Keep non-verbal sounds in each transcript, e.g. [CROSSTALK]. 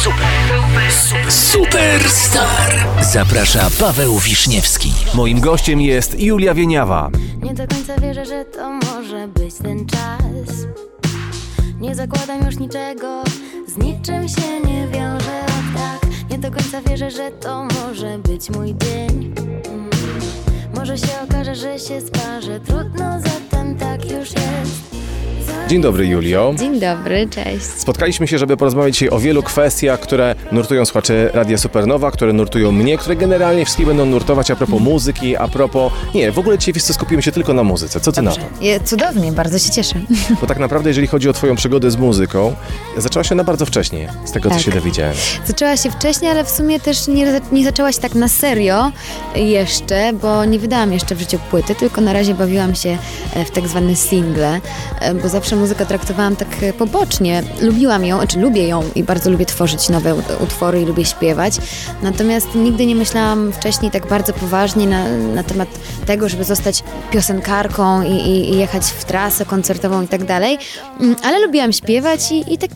Super, super, superstar. Zaprasza Paweł Wiśniewski. Moim gościem jest Julia Wieniawa. Nie do końca wierzę, że to może być ten czas. Nie zakładam już niczego, z niczym się nie wiążę od tak. Nie do końca wierzę, że to może być mój dzień. Mm. Może się okaże, że się sparzę, trudno, zatem tak już jest. Dzień dobry, Julio. Dzień dobry, cześć. Spotkaliśmy się, żeby porozmawiać dzisiaj o wielu kwestiach, które nurtują słuchaczy Radia Supernowa, które nurtują mnie, które generalnie wszystkie będą nurtować a propos muzyki, a propos... Nie, w ogóle dzisiaj wszyscy skupimy się tylko na muzyce. Co ty na to? Je, cudownie, bardzo się cieszę. [LAUGHS] Bo tak naprawdę, jeżeli chodzi o twoją przygodę z muzyką, zaczęła się na bardzo wcześnie, z tego, co Tak. się dowiedziałem. Zaczęła się wcześniej, ale w sumie też nie, nie zaczęła się tak na serio jeszcze, bo nie wydałam jeszcze w życiu płyty, tylko na razie bawiłam się e, w tak zwane single, e, bo zawsze muzykę traktowałam tak e, pobocznie. Lubiłam ją, czy lubię ją i bardzo lubię tworzyć nowe ut- utwory i lubię śpiewać. Natomiast nigdy nie myślałam wcześniej tak bardzo poważnie na, na temat tego, żeby zostać piosenkarką i, i, i jechać w trasę koncertową i tak dalej. Mm, Ale lubiłam śpiewać i, i tak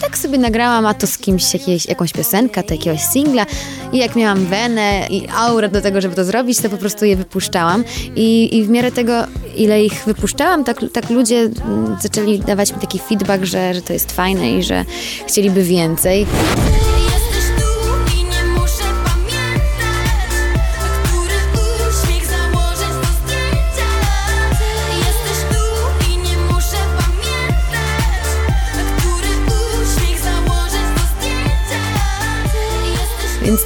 tak sobie nagrałam, a to z kimś jakieś, jakąś piosenkę, to jakiegoś singla i jak miałam wenę i aurę do tego, żeby to zrobić, to po prostu je wypuszczałam i, i w miarę tego, ile ich wypuszczałam, tak, tak ludzie zaczęli dawać mi taki feedback, że, że to jest fajne i że chcieliby więcej.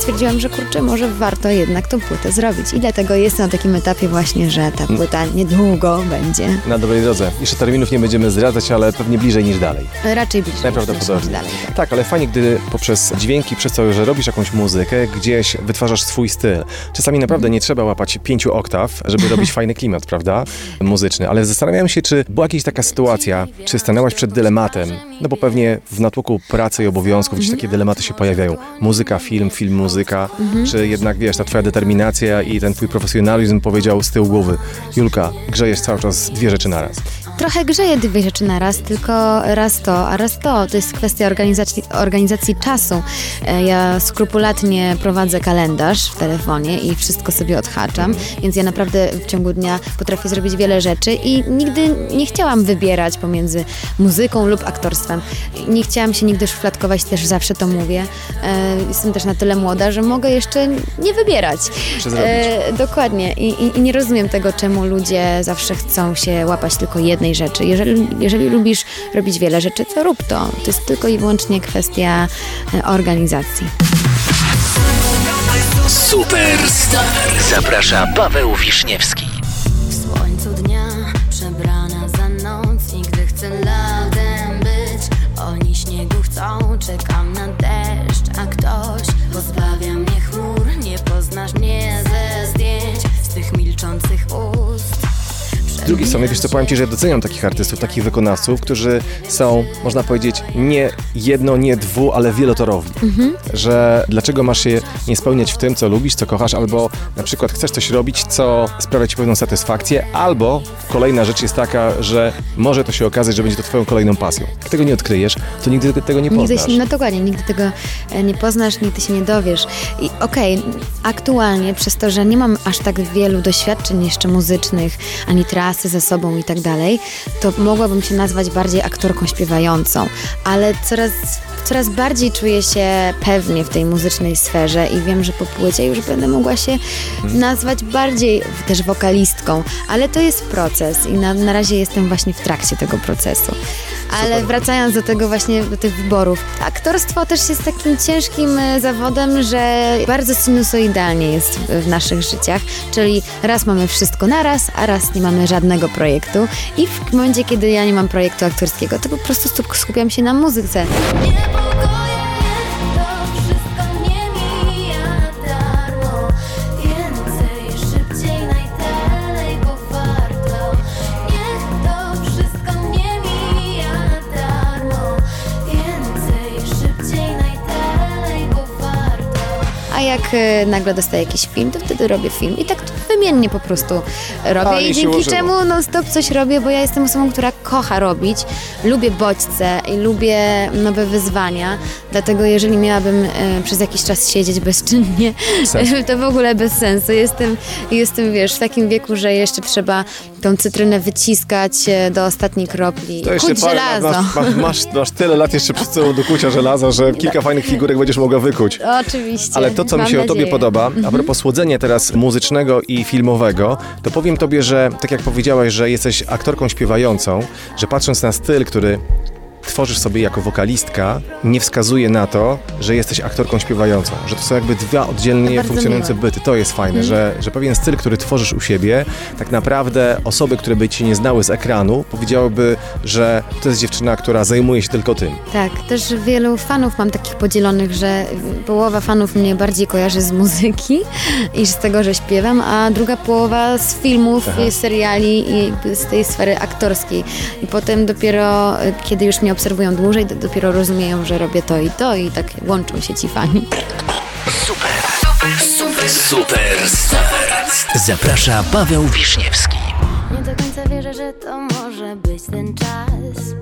Stwierdziłam, że kurczę, może warto jednak tą płytę zrobić. I dlatego jestem na takim etapie właśnie, że ta płyta niedługo będzie. Na dobrej drodze. Jeszcze terminów nie będziemy zdradzać, ale pewnie bliżej niż dalej. Raczej bliżej. Najprawdopodobniej. niż dalej. Tak. Tak, ale fajnie, gdy poprzez dźwięki, przez to, że robisz jakąś muzykę, gdzieś wytwarzasz swój styl. Czasami naprawdę nie trzeba łapać pięciu oktaw, żeby robić [LAUGHS] fajny klimat, prawda? Muzyczny. Ale zastanawiam się, czy była jakaś taka sytuacja, czy stanęłaś przed dylematem, no bo pewnie w natłoku pracy i obowiązków gdzieś takie dylematy się pojawiają. Muzyka, film, film, muzyka, czy jednak, wiesz, ta twoja determinacja i ten twój profesjonalizm powiedział z tyłu głowy, Julka, grzejesz cały czas dwie rzeczy naraz. Trochę grzeję dwie rzeczy na raz, tylko raz to, a raz to. To jest kwestia organizacji, organizacji czasu. E, Ja skrupulatnie prowadzę kalendarz w telefonie i wszystko sobie odhaczam, więc ja naprawdę w ciągu dnia potrafię zrobić wiele rzeczy i nigdy nie chciałam wybierać pomiędzy muzyką lub aktorstwem. Nie chciałam się nigdy szufladkować, też zawsze to mówię. E, Jestem też na tyle młoda, że mogę jeszcze nie wybierać. E, dokładnie. I, i, I nie rozumiem tego, czemu ludzie zawsze chcą się łapać tylko jednej rzeczy. Jeżeli, jeżeli lubisz robić wiele rzeczy, to rób to. To jest tylko i wyłącznie kwestia e, organizacji. Superstar. Zaprasza Paweł Wiśniewski. Drugiej strony, wiesz co, powiem Ci, że doceniam takich artystów, takich wykonawców, którzy są, można powiedzieć, nie jedno, nie dwu, ale wielotorowi. Że dlaczego masz się nie spełniać w tym, co lubisz, co kochasz, albo na przykład chcesz coś robić, co sprawia Ci pewną satysfakcję, albo kolejna rzecz jest taka, że może to się okazać, że będzie to Twoją kolejną pasją. Jak tego nie odkryjesz, to nigdy tego nie Nigdy poznasz. się, no dokładnie, nigdy tego e, nie poznasz, nigdy się nie dowiesz. I okej, aktualnie przez to, że nie mam aż tak wielu doświadczeń jeszcze muzycznych, ani ze sobą i tak dalej, to mogłabym się nazwać bardziej aktorką śpiewającą, ale coraz, coraz bardziej czuję się pewnie w tej muzycznej sferze i wiem, że po płycie już będę mogła się nazwać bardziej też wokalistką, ale to jest proces i na, na razie jestem właśnie w trakcie tego procesu. Ale wracając do tego właśnie, do tych wyborów. Aktorstwo też jest takim ciężkim e, zawodem, że bardzo sinusoidalnie jest w, naszych życiach, czyli raz mamy wszystko naraz, a raz nie mamy żadnego projektu i w momencie, kiedy ja nie mam projektu aktorskiego, to po prostu skup- skupiam się na muzyce. Nagle dostaję jakiś film, to wtedy robię film. I tak wymiennie po prostu robię. A, i dzięki czemu non stop coś robię, bo ja jestem osobą, która kocha robić. Lubię bodźce i lubię nowe wyzwania. Dlatego jeżeli miałabym e, przez jakiś czas siedzieć bezczynnie, Sens. [LAUGHS] to w ogóle bez sensu. Jestem, jestem, wiesz, w takim wieku, że jeszcze trzeba tą cytrynę wyciskać e, do ostatniej kropli. To jeszcze Kuć parę żelazo. masz, masz, masz tyle lat jeszcze przed sobą do kucia żelaza, że [LAUGHS] kilka fajnych figurek będziesz mogła wykuć. Oczywiście. Ale to, co mi się o tobie nadzieję. podoba, a propos słodzenia teraz muzycznego i filmowego, to powiem tobie, że tak jak powiedziałaś, że jesteś aktorką śpiewającą, że patrząc na styl, który tworzysz sobie jako wokalistka, nie wskazuje na to, że jesteś aktorką śpiewającą, że to są jakby dwa oddzielnie funkcjonujące miłe. byty. To jest fajne, że, że pewien styl, który tworzysz u siebie, tak naprawdę osoby, które by cię nie znały z ekranu, powiedziałyby, że to jest dziewczyna, która zajmuje się tylko tym. Tak, też wielu fanów mam takich podzielonych, że połowa fanów mnie bardziej kojarzy z muzyki i z tego, że śpiewam, a druga połowa z filmów, i seriali i z tej sfery aktorskiej. I potem dopiero, y, kiedy już mnie obserwują dłużej, to dopiero rozumieją, że robię to i to i tak łączą się ci fani. Superstar. Zaprasza Paweł Wiśniewski. Nie do końca wierzę, że to może być ten czas.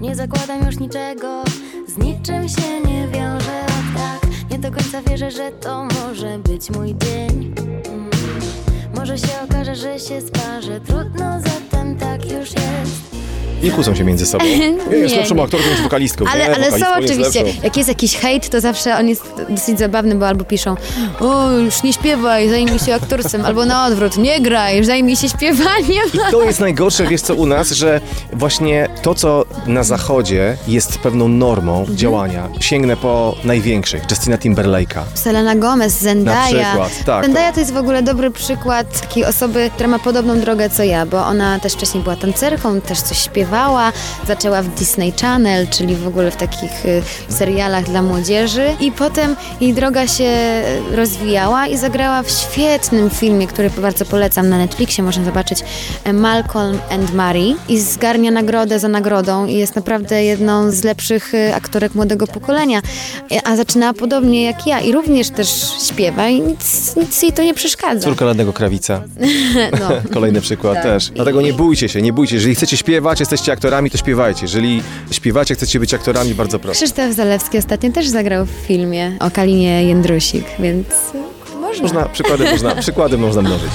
Nie zakładam już niczego, z niczym się nie wiążę tak. Nie do końca wierzę, że to może być mój dzień. Mm. Może się okaże, że się sparzę, trudno, zatem tak już jest. Nie kłócą się między sobą. [LAUGHS] Ja jest Nie, lepszą nie. aktorką niż wokalistką. Ale, nie, ale są wokalistką jest oczywiście, lepszą. jak jest jakiś hejt, to zawsze on jest dosyć zabawny, bo albo piszą o, już nie śpiewaj, zajmij się aktorstwem, albo na odwrót, nie graj, zajmij się śpiewaniem. To jest najgorsze, wiesz co, u nas, że właśnie to, co na zachodzie jest pewną normą Mhm. działania. Sięgnę po największych, Justina Timberlake'a. Selena Gomez, Zendaya. Na przykład, tak. Zendaya to jest w ogóle dobry przykład takiej osoby, która ma podobną drogę co ja, bo ona też wcześniej była tancerką, też coś śpiewała, zaczęła w Disney Channel, czyli w ogóle w takich y, serialach dla młodzieży i potem jej droga się y, rozwijała i zagrała w świetnym filmie, który bardzo polecam na Netflixie, można zobaczyć e, Malcolm and Mary i zgarnia nagrodę za nagrodą i jest naprawdę jedną z lepszych y, aktorek młodego pokolenia, E, a zaczynała podobnie jak ja i również też śpiewa i nic, nic jej to nie przeszkadza. Córka Ladnego Krawica. [LAUGHS] No. Kolejny przykład Tak. też. Dlatego nie bójcie się, nie bójcie. Jeżeli chcecie śpiewać, jesteście aktorami, to śpiewajcie. Jeżeli śpiewacie, chcecie być aktorami, bardzo proszę. Krzysztof Zalewski ostatnio też zagrał w filmie o Kalinie Jędrusik, więc można. Można, przykłady można, [LAUGHS] przykłady można mnożyć.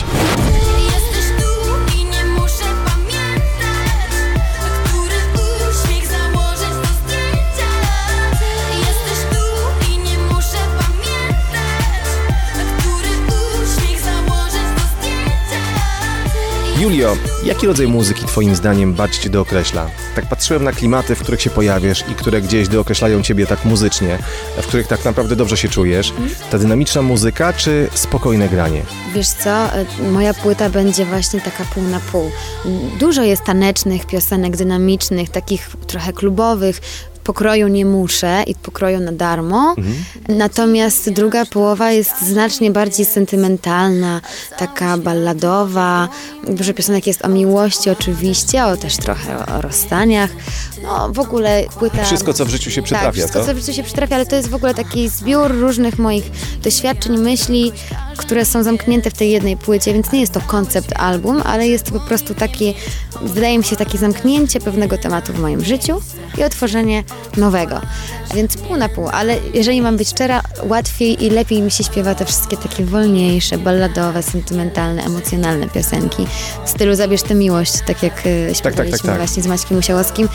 Julio, jaki rodzaj muzyki twoim zdaniem bardziej cię dookreśla? Tak patrzyłem na klimaty, w których się pojawiasz i które gdzieś dookreślają ciebie tak muzycznie, w których tak naprawdę dobrze się czujesz. Ta dynamiczna muzyka czy spokojne granie? Wiesz co, y, moja płyta będzie właśnie taka pół na pół. Dużo jest tanecznych piosenek, dynamicznych, takich trochę klubowych, pokroju nie muszę i pokroju na darmo. Natomiast druga połowa jest znacznie bardziej sentymentalna, taka balladowa. Dużo piosenek jest o miłości oczywiście, o też trochę o rozstaniach. No w ogóle płyta... Wszystko, co w życiu się przytrafia, Tak, wszystko, co? co w życiu się przytrafia, ale to jest w ogóle taki zbiór różnych moich doświadczeń, myśli, które są zamknięte w tej jednej płycie, więc nie jest to koncept album, ale jest to po prostu takie, wydaje mi się, takie zamknięcie pewnego tematu w moim życiu i otworzenie nowego. Więc pół na pół, ale jeżeli mam być szczera, łatwiej i lepiej mi się śpiewa te wszystkie takie wolniejsze, balladowe, sentymentalne, emocjonalne piosenki w stylu Zabierz tę miłość, tak jak e, śpiewaliśmy tak, tak. właśnie z Maćkiem Musiałowskim.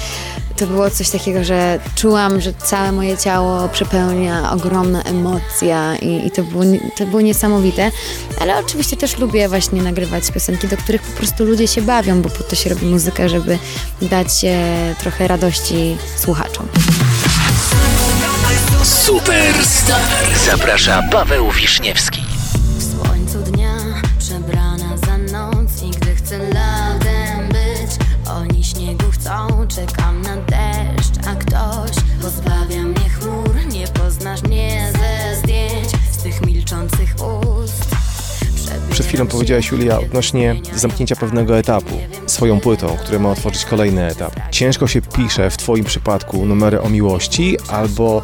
To było coś takiego, że czułam, że całe moje ciało przepełnia ogromna emocja i, i to, było, to było niesamowite. Ale oczywiście też lubię właśnie nagrywać piosenki, do których po prostu ludzie się bawią, bo po to się robi muzykę, żeby dać e, trochę radości słuchaczom. Superstar. Zaprasza Paweł Wiszniewski. Powiedziałaś, Julia, odnośnie zamknięcia pewnego etapu swoją płytą, która ma otworzyć kolejny etap. Ciężko się pisze w Twoim przypadku numery o miłości albo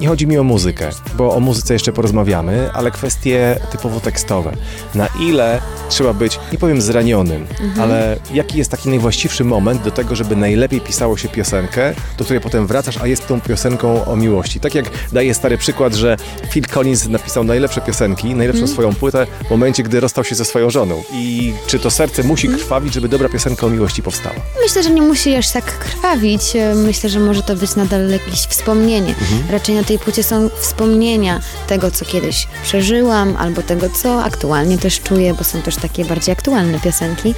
nie chodzi mi o muzykę, bo o muzyce jeszcze porozmawiamy, ale kwestie typowo tekstowe. Na ile trzeba być, nie powiem zranionym, ale jaki jest taki najwłaściwszy moment do tego, żeby najlepiej pisało się piosenkę, do której potem wracasz, a jest tą piosenką o miłości. Tak jak daje stary przykład, że Phil Collins napisał najlepsze piosenki, najlepszą swoją płytę w momencie, gdy rozstał się ze swoją żoną. I czy to serce musi krwawić, żeby dobra piosenka o miłości powstała? Myślę, że nie musi aż tak krwawić. E, Myślę, że może to być nadal jakieś wspomnienie. Raczej na tej płycie są wspomnienia tego, co kiedyś przeżyłam, albo tego, co aktualnie też czuję, bo są też takie bardziej aktualne piosenki.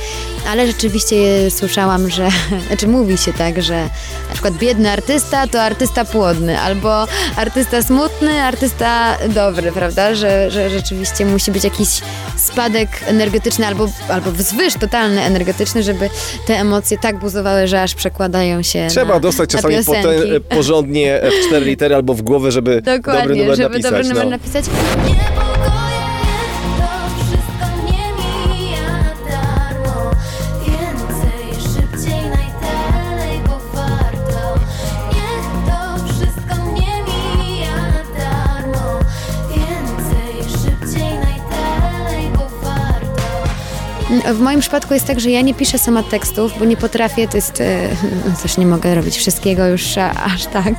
Ale rzeczywiście słyszałam, że, [LAUGHS] znaczy mówi się tak, że na przykład biedny artysta to artysta płodny, albo artysta smutny, artysta dobry, prawda? Że, że rzeczywiście musi być jakiś spadek energetyczny albo, albo wzwyż totalny energetyczny, żeby te emocje tak buzowały, że aż przekładają się Trzeba na, dostać na czasami piosenki. potem, porządnie w cztery litery albo w głowę, żeby [LAUGHS] dobry Dokładnie, numer żeby napisać. dobry numer no. napisać. W moim przypadku jest tak, że ja nie piszę sama tekstów, bo nie potrafię, to jest, e, no też nie mogę robić wszystkiego już aż tak.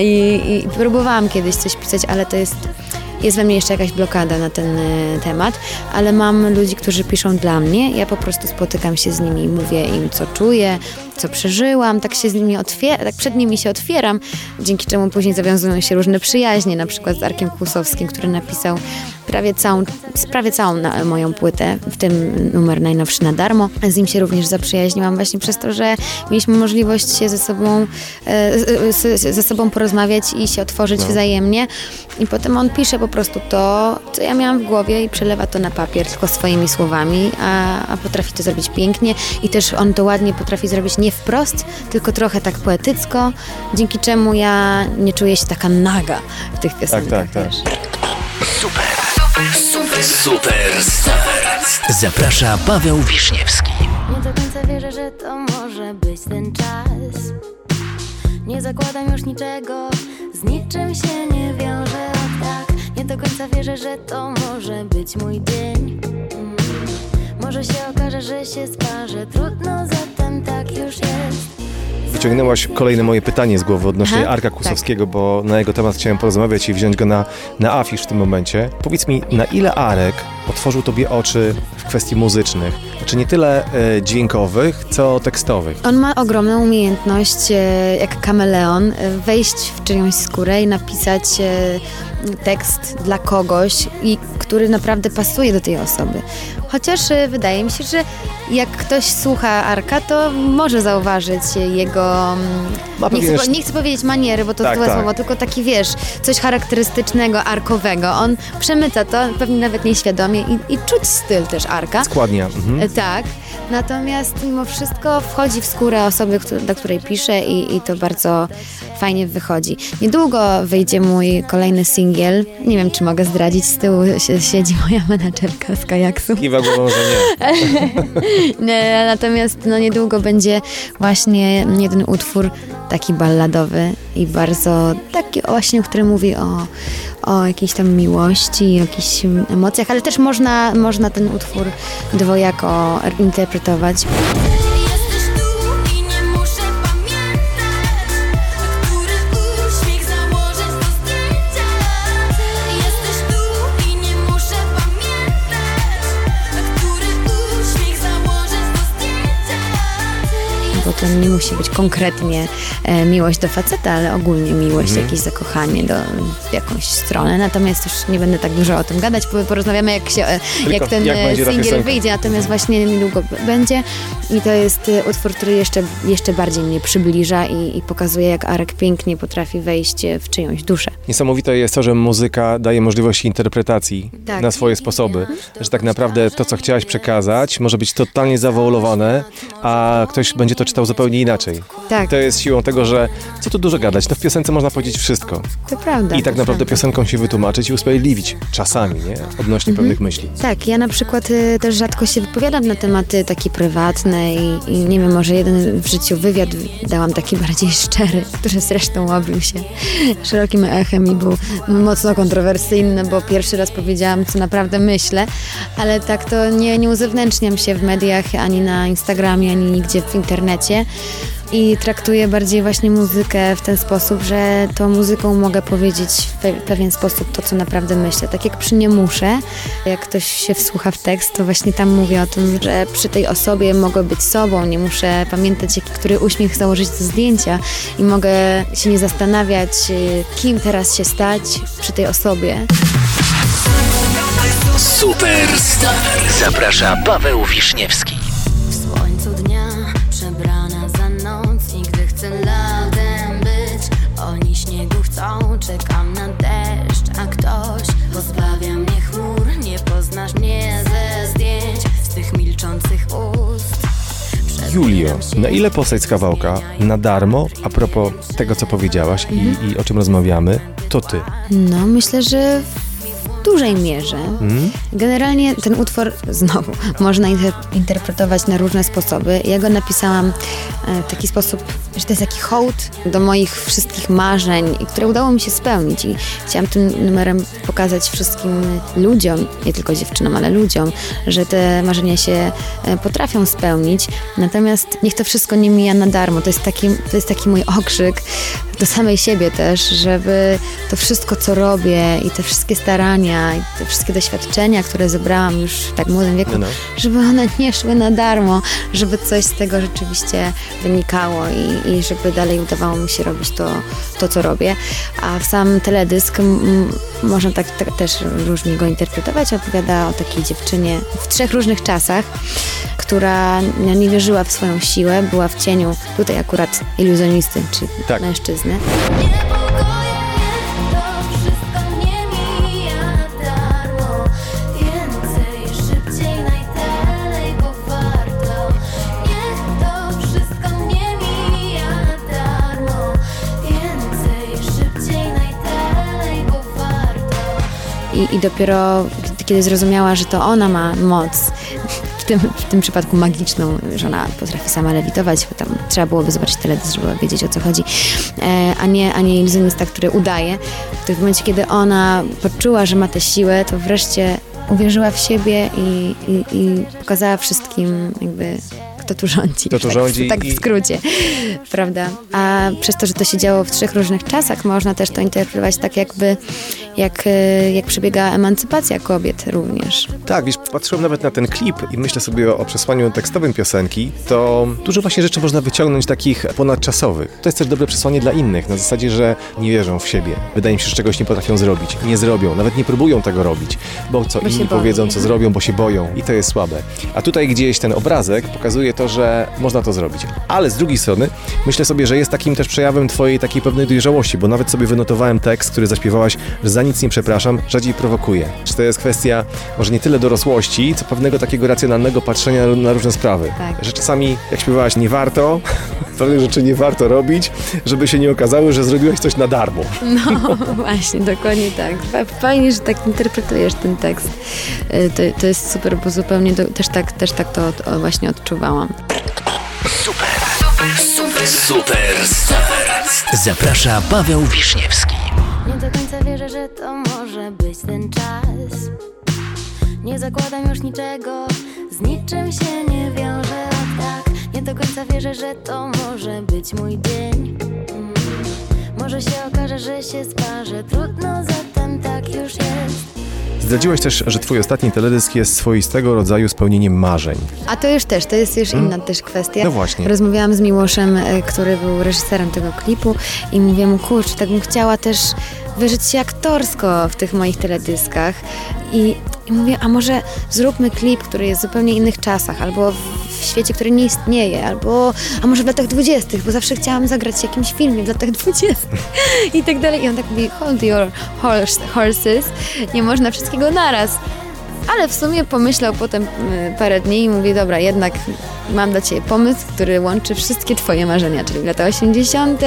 I, I próbowałam kiedyś coś pisać, ale to jest, jest we mnie jeszcze jakaś blokada na ten e, temat, ale mam ludzi, którzy piszą dla mnie, ja po prostu spotykam się z nimi i mówię im, co czuję, co przeżyłam, tak się z nimi otwieram, tak przed nimi się otwieram, dzięki czemu później zawiązują się różne przyjaźnie, na przykład z Arkiem Kłusowskim, który napisał prawie całą, prawie całą moją płytę, w tym numer najnowszy na darmo. Z nim się również zaprzyjaźniłam właśnie przez to, że mieliśmy możliwość się ze sobą, e, z- ze sobą porozmawiać i się otworzyć wzajemnie. I potem on pisze po prostu to, co ja miałam w głowie i przelewa to na papier tylko swoimi słowami, a, a potrafi to zrobić pięknie i też on to ładnie potrafi zrobić nie wprost, tylko trochę tak poetycko, dzięki czemu ja nie czuję się taka naga w tych piosenkach tak, tak. też. Super. Superstar. Zaprasza Paweł Wiszniewski. Nie do końca wierzę, że to może być ten czas Nie zakładam już niczego, z niczym się nie wiążę o tak Nie do końca wierzę, że to może być mój dzień Mm. Może się okaże, że się sparzę, trudno zatem tak już jest Wyciągnęłaś kolejne moje pytanie z głowy odnośnie Aha, Arka tak. Kłusowskiego, bo na jego temat chciałem porozmawiać i wziąć go na, na afisz w tym momencie. Powiedz mi, na ile Arek otworzył tobie oczy w kwestii muzycznych? Znaczy nie tyle e, dźwiękowych, co tekstowych. On ma ogromną umiejętność, e, jak kameleon, e, wejść w czyjąś skórę i napisać e, tekst dla kogoś, i, który naprawdę pasuje do tej osoby. Chociaż e, wydaje mi się, że jak ktoś słucha Arka, to może zauważyć jego, mm, nie, chcę, nie chcę powiedzieć maniery, bo to Tak, złe tak. słowo, tylko taki, wiesz, coś charakterystycznego, arkowego. On przemyca to, pewnie nawet nieświadomie i, i czuć styl też Arka. Składnia. Mhm. E, Tak, natomiast mimo wszystko wchodzi w skórę osoby, dla której piszę i, i to bardzo fajnie wychodzi. Niedługo wyjdzie mój kolejny singiel. Nie wiem, czy mogę zdradzić, z tyłu si- siedzi moja menadżerka z kajaksu. Kiwa głową, że nie. [LAUGHS] Nie, Natomiast no, niedługo będzie właśnie jeden utwór taki balladowy i bardzo taki właśnie, który mówi o, o jakiejś tam miłości, o jakichś emocjach, ale też można, można ten utwór dwojako interpretować. To nie musi być konkretnie e, miłość do faceta, ale ogólnie miłość, Mhm. jakieś zakochanie do w jakąś stronę. Natomiast już nie będę tak dużo o tym gadać, bo porozmawiamy jak, się, e, jak ten jak e, singiel wyjdzie, natomiast właśnie niedługo będzie i to jest utwór, który jeszcze, jeszcze bardziej mnie przybliża i, i pokazuje, jak Arek pięknie potrafi wejść w czyjąś duszę. Niesamowite jest to, że muzyka daje możliwość interpretacji Tak. na swoje sposoby. Że tak naprawdę to, co chciałaś przekazać, może być totalnie zawoalowane, a ktoś będzie to czytał zupełnie inaczej. Tak, To jest siłą tego, że co tu dużo gadać, to w piosence można powiedzieć wszystko. to prawda. I tak naprawdę prawda. piosenką się wytłumaczyć i usprawiedliwić czasami, nie? Odnośnie Mhm. pewnych myśli. Tak, ja na przykład y, też rzadko się wypowiadam na tematy takie prywatne i, i nie wiem, może jeden w życiu wywiad dałam taki bardziej [LAUGHS] szczery, który zresztą obił się [LAUGHS] szerokim echem i był mocno kontrowersyjny, bo pierwszy raz powiedziałam, co naprawdę myślę, ale tak to nie, nie uzewnętrzniam się w mediach, ani na Instagramie, ani nigdzie w internecie. I traktuję bardziej właśnie muzykę w ten sposób, że tą muzyką mogę powiedzieć w pe- pewien sposób to, co naprawdę myślę. Tak jak przy nie muszę, jak ktoś się wsłucha w tekst, to właśnie tam mówię o tym, że przy tej osobie mogę być sobą, nie muszę pamiętać, jaki, który uśmiech założyć do zdjęcia i mogę się nie zastanawiać, y, kim teraz się stać przy tej osobie. Superstar. Zaprasza Paweł Wiśniewski. Julio, na ile postać z kawałka na darmo, a propos tego, co powiedziałaś i, i o czym rozmawiamy, to ty. No, myślę, że w dużej mierze. Generalnie ten utwór, znowu, można inter interpretować na różne sposoby. Ja go napisałam e, w taki sposób, że to jest taki hołd do moich wszystkich marzeń, i które udało mi się spełnić. I chciałam tym numerem pokazać wszystkim ludziom, nie tylko dziewczynom, ale ludziom, że te marzenia się e, potrafią spełnić. Natomiast niech to wszystko nie mija na darmo. To jest taki, to jest taki mój okrzyk do samej siebie też, żeby to wszystko, co robię i te wszystkie starania i te wszystkie doświadczenia, które zebrałam już w tak młodym wieku, No, no. żeby one nie szły na darmo, żeby coś z tego rzeczywiście wynikało i, i żeby dalej udawało mi się robić to, to co robię. A w sam teledysk m, można tak, tak też różnie go interpretować. Opowiada o takiej dziewczynie w trzech różnych czasach, która nie wierzyła w swoją siłę, była w cieniu tutaj akurat iluzjonisty, czy Tak. mężczyzny. I, I dopiero kiedy- zrozumiała, że to ona ma moc, w tym, w tym przypadku magiczną, że ona potrafi sama lewitować, bo tam trzeba byłoby zobaczyć teledysk, żeby wiedzieć o co chodzi, e, a nie, a nie iluzjonista, który udaje, to w momencie, kiedy ona poczuła, że ma tę siłę, to wreszcie uwierzyła w siebie i, i, i pokazała wszystkim jakby kto tu rządzi. Kto tu tak, rządzi Tak i- w skrócie, prawda? A przez to, że to się działo w trzech różnych czasach, można też to interpretować tak jakby, jak, e, jak przebiega emancypacja kobiet również. Tak, wiesz, patrzyłem nawet na ten klip i myślę sobie o, przesłaniu tekstowym piosenki, to dużo właśnie rzeczy można wyciągnąć takich ponadczasowych. To jest też dobre przesłanie dla innych, na zasadzie, że nie wierzą w siebie. Wydaje mi się, że czegoś nie potrafią zrobić. Nie zrobią, nawet nie próbują tego robić, bo co Bo inni powiedzą, co zrobią, bo się boją i to jest słabe. A tutaj gdzieś ten obrazek pokazuje to, że można to zrobić. Ale z drugiej strony myślę sobie, że jest takim też przejawem twojej takiej pewnej dojrzałości, bo nawet sobie wynotowałem tekst, który zaśpiewałaś, że za nic nie przepraszam, rzadziej prowokuje. Czy to jest kwestia może nie tyle dorosłości, co pewnego takiego racjonalnego patrzenia na różne sprawy. Tak. Że czasami, jak śpiewałaś, nie warto, [LAUGHS] pewnych rzeczy nie warto robić, żeby się nie okazało, że zrobiłaś coś na darmo. No [LAUGHS] właśnie, dokładnie tak. Fa- Fajnie, że tak interpretujesz ten tekst. E, To, to jest super, bo zupełnie do, też, tak, też tak to od, o, właśnie odczuwałam. Superstar. Zaprasza Paweł Wiśniewski. Nie do końca wierzę, że to może być ten czas. Nie zakładam już niczego, z niczym się nie wiążę a tak. Nie do końca wierzę, że to może być mój dzień. Mm. Może się okaże, że się sparzę, trudno, zatem tak już jest Zdradziłaś też, że twój ostatni teledysk jest swoistego rodzaju spełnieniem marzeń. A to już też, to jest już inna też kwestia. No właśnie. Rozmawiałam z Miłoszem, e, który był reżyserem tego klipu i mówię mu, kurczę, tak bym chciała też wyżyć się aktorsko w tych moich teledyskach. I, I mówię, a może zróbmy klip, który jest w zupełnie innych czasach, albo w, w świecie, który nie istnieje, albo a może w latach dwudziestych, bo zawsze chciałam zagrać w jakimś filmie w latach [LAUGHS] dwudziestych i tak dalej. I on tak mówi, hold your horse, horses, nie można wszystkiego naraz. Ale w sumie pomyślał potem y, parę dni i mówi, dobra, jednak mam dla Ciebie pomysł, który łączy wszystkie Twoje marzenia, czyli lata 80.,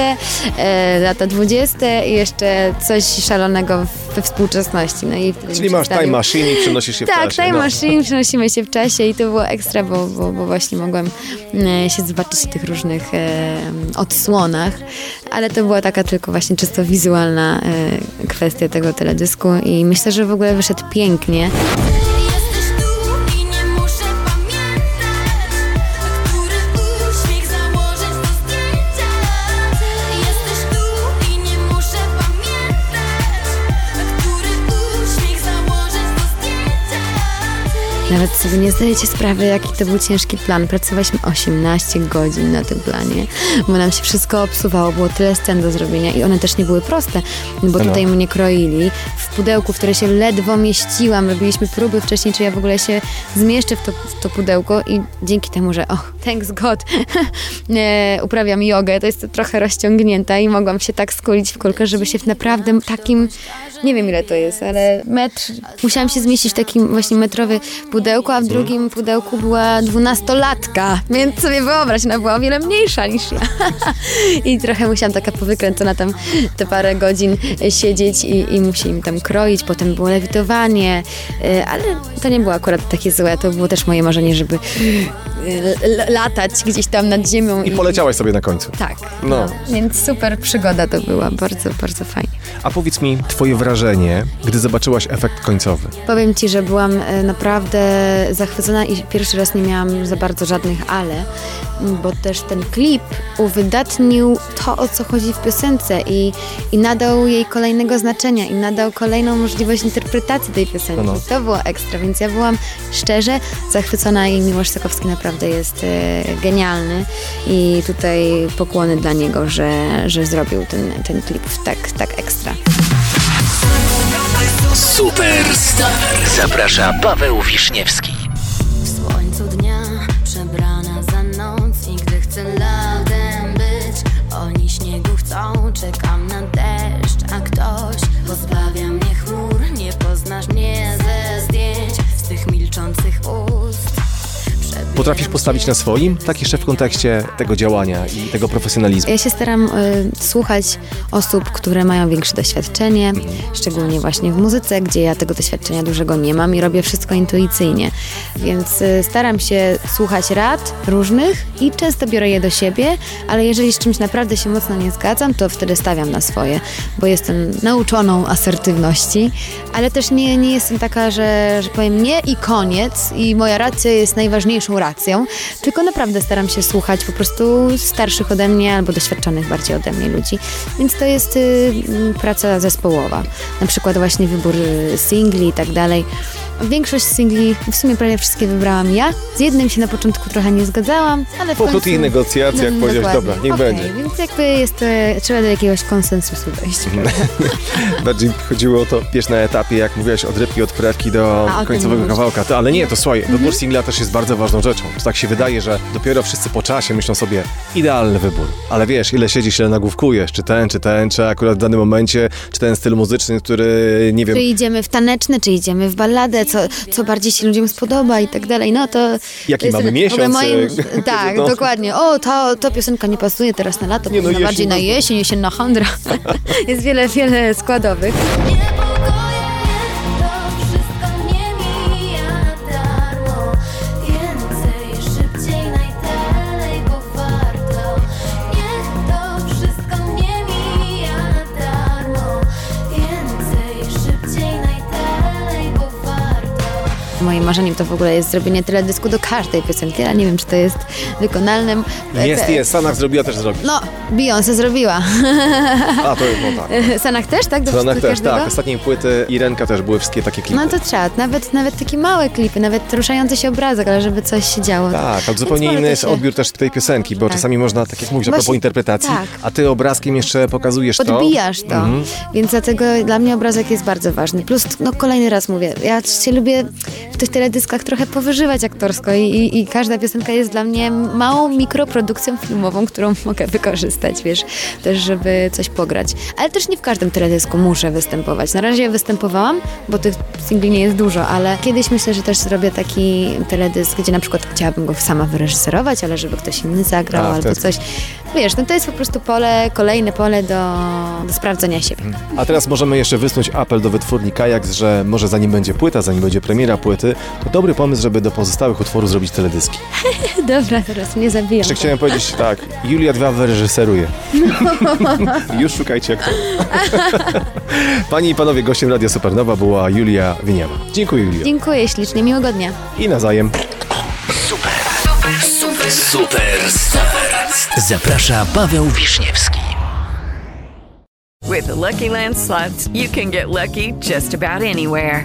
e, lata 20. i jeszcze coś szalonego we współczesności. No i Czyli masz time machine i przenosisz się w tak, czasie. Time no. Machine, przenosimy się w czasie i to było ekstra, bo, bo, bo właśnie mogłem e, się zobaczyć w tych różnych e, odsłonach, ale to była taka tylko właśnie czysto wizualna e, kwestia tego teledysku i myślę, że w ogóle wyszedł pięknie. Nawet sobie nie zdajecie sprawy, jaki to był ciężki plan. Pracowaliśmy 18 godzin na tym planie, bo nam się wszystko obsuwało, było tyle scen do zrobienia i one też nie były proste, bo No. tutaj mnie kroili. W pudełku, w które się ledwo mieściłam, robiliśmy próby wcześniej, czy ja w ogóle się zmieszczę w to, w to pudełko i dzięki temu, że oh, thanks God, [LAUGHS] e, uprawiam jogę, to jest trochę rozciągnięta i mogłam się tak skulić w kulkę, żeby się w naprawdę takim, nie wiem ile to jest, ale metr, musiałam się zmieścić w takim właśnie metrowy pudełku, a w drugim pudełku była dwunastolatka, więc sobie wyobraź, ona była o wiele mniejsza niż ja. [LAUGHS] I trochę musiałam taka powykręcona tam te parę godzin siedzieć i, i musieli mi tam kroić, potem było lewitowanie, e, ale to nie było akurat takie złe, to było też moje marzenie, żeby l- latać gdzieś tam nad ziemią. I poleciałaś sobie na końcu. Tak, No. no. Więc super przygoda to była, bardzo, bardzo fajnie. A powiedz mi twoje wrażenie, gdy zobaczyłaś efekt końcowy. Powiem Ci, że byłam e, naprawdę zachwycona i pierwszy raz nie miałam za bardzo żadnych ale, bo też ten klip uwydatnił to, o co chodzi w piosence i, i nadał jej kolejnego znaczenia i nadał kolejną możliwość interpretacji tej piosenki. No, no. To było ekstra, więc ja byłam szczerze zachwycona i Miłosz Sokowski naprawdę jest e, genialny i tutaj pokłony dla niego, że, że zrobił ten, ten klip tak, tak ekstra. Superstar. Zaprasza Paweł Wiśniewski. Potrafisz postawić na swoim? Tak jeszcze w kontekście tego działania i tego profesjonalizmu. Ja się staram y, słuchać osób, które mają większe doświadczenie, szczególnie właśnie w muzyce, gdzie ja tego doświadczenia dużego nie mam i robię wszystko intuicyjnie. Więc y, staram się słuchać rad różnych i często biorę je do siebie, ale jeżeli z czymś naprawdę się mocno nie zgadzam, to wtedy stawiam na swoje, bo jestem nauczoną asertywności, ale też nie, nie jestem taka, że, że powiem nie i koniec i moja racja jest najważniejszą racją, tylko naprawdę staram się słuchać po prostu starszych ode mnie albo doświadczonych bardziej ode mnie ludzi. Więc to jest y, praca zespołowa. Na przykład właśnie wybór y, singli i tak dalej. Większość singli, w sumie prawie wszystkie wybrałam ja. Z jednym się na początku trochę nie zgadzałam, ale w Po końcu... krótkich negocjacjach No, powiedziałeś, dokładnie. dobra, niech Okej, będzie. Więc jakby jest, e, trzeba do jakiegoś konsensusu dojść. [LAUGHS] Bardziej chodziło o to, wiesz, na etapie, jak mówiłaś od rybki, od prewki do A, o tym końcowego mówisz. kawałka. To, ale nie, to słuchaj, Mhm. wybór singla też jest bardzo ważną rzeczą. To tak się wydaje, że dopiero wszyscy po czasie myślą sobie, idealny wybór. Ale wiesz, ile siedzisz, ile nagłówkujesz, czy ten, czy ten, czy akurat w danym momencie, czy ten styl muzyczny, który, nie wiem, Czy idziemy w taneczne, czy idziemy w balladę, co, co bardziej się ludziom spodoba i tak dalej. No to. Jaki to jest mamy miesiąc, Moim, e, [LAUGHS] tak, [LAUGHS] dokładnie. O, to, to piosenka nie pasuje teraz na lato, Nie, no, jesień bardziej na bardzo. jesień, jesienna handra. [LAUGHS] jest wiele, wiele składowych. Moim marzeniem to w ogóle jest zrobienie teledysku do każdej piosenki, ale nie wiem, czy to jest wykonalne. Jest, jest. Sanach zrobiła, też zrobi. No, Beyoncé zrobiła. A, to no tak. [LAUGHS] Sanach też, tak? Do Sanach też, każdego? tak. Ostatniej płyty Irenka też były wszystkie takie klipy. No to trzeba, nawet, nawet takie małe klipy, nawet ruszający się obrazek, ale żeby coś się działo. Tak, ale zupełnie inny jest to się- odbiór też tej piosenki, bo Tak. czasami można, tak jak mówisz, a propos interpretacji, tak. a ty obrazkiem jeszcze pokazujesz to. Odbijasz to, Mhm. więc dlatego dla mnie obrazek jest bardzo ważny. Plus, no kolejny raz mówię, ja się lubię w tych teledyskach trochę powyżywać aktorsko i, i, i każda piosenka jest dla mnie małą mikroprodukcją filmową, którą [LAUGHS] mogę wykorzystać, wiesz, też żeby coś pograć. Ale też nie w każdym teledysku muszę występować. Na razie występowałam, bo tych singli nie jest dużo, ale kiedyś myślę, że też zrobię taki teledysk, gdzie na przykład chciałabym go sama wyreżyserować, ale żeby ktoś inny zagrał A, albo wtedy. coś. Wiesz, no to jest po prostu pole, kolejne pole do, do sprawdzenia siebie. A teraz możemy jeszcze wysnuć apel do wytwórni Kajaks, że może zanim będzie płyta, zanim będzie premiera płyty, to dobry pomysł, żeby do pozostałych utworów zrobić teledyski. [LAUGHS] Dobra, teraz mnie zabiją. Jeszcze chciałem powiedzieć tak, Julia Dwa wyreżyseruje. [LAUGHS] Już szukajcie jak to. [LAUGHS] Panie i panowie, gościem Radia Supernowa była Julia Wieniawa. Dziękuję Julio. Dziękuję ślicznie, miłego dnia. I nawzajem. Super, super, super, super. Zaprasza Paweł Wiśniewski. With the Lucky Land slots, you can get lucky just about anywhere.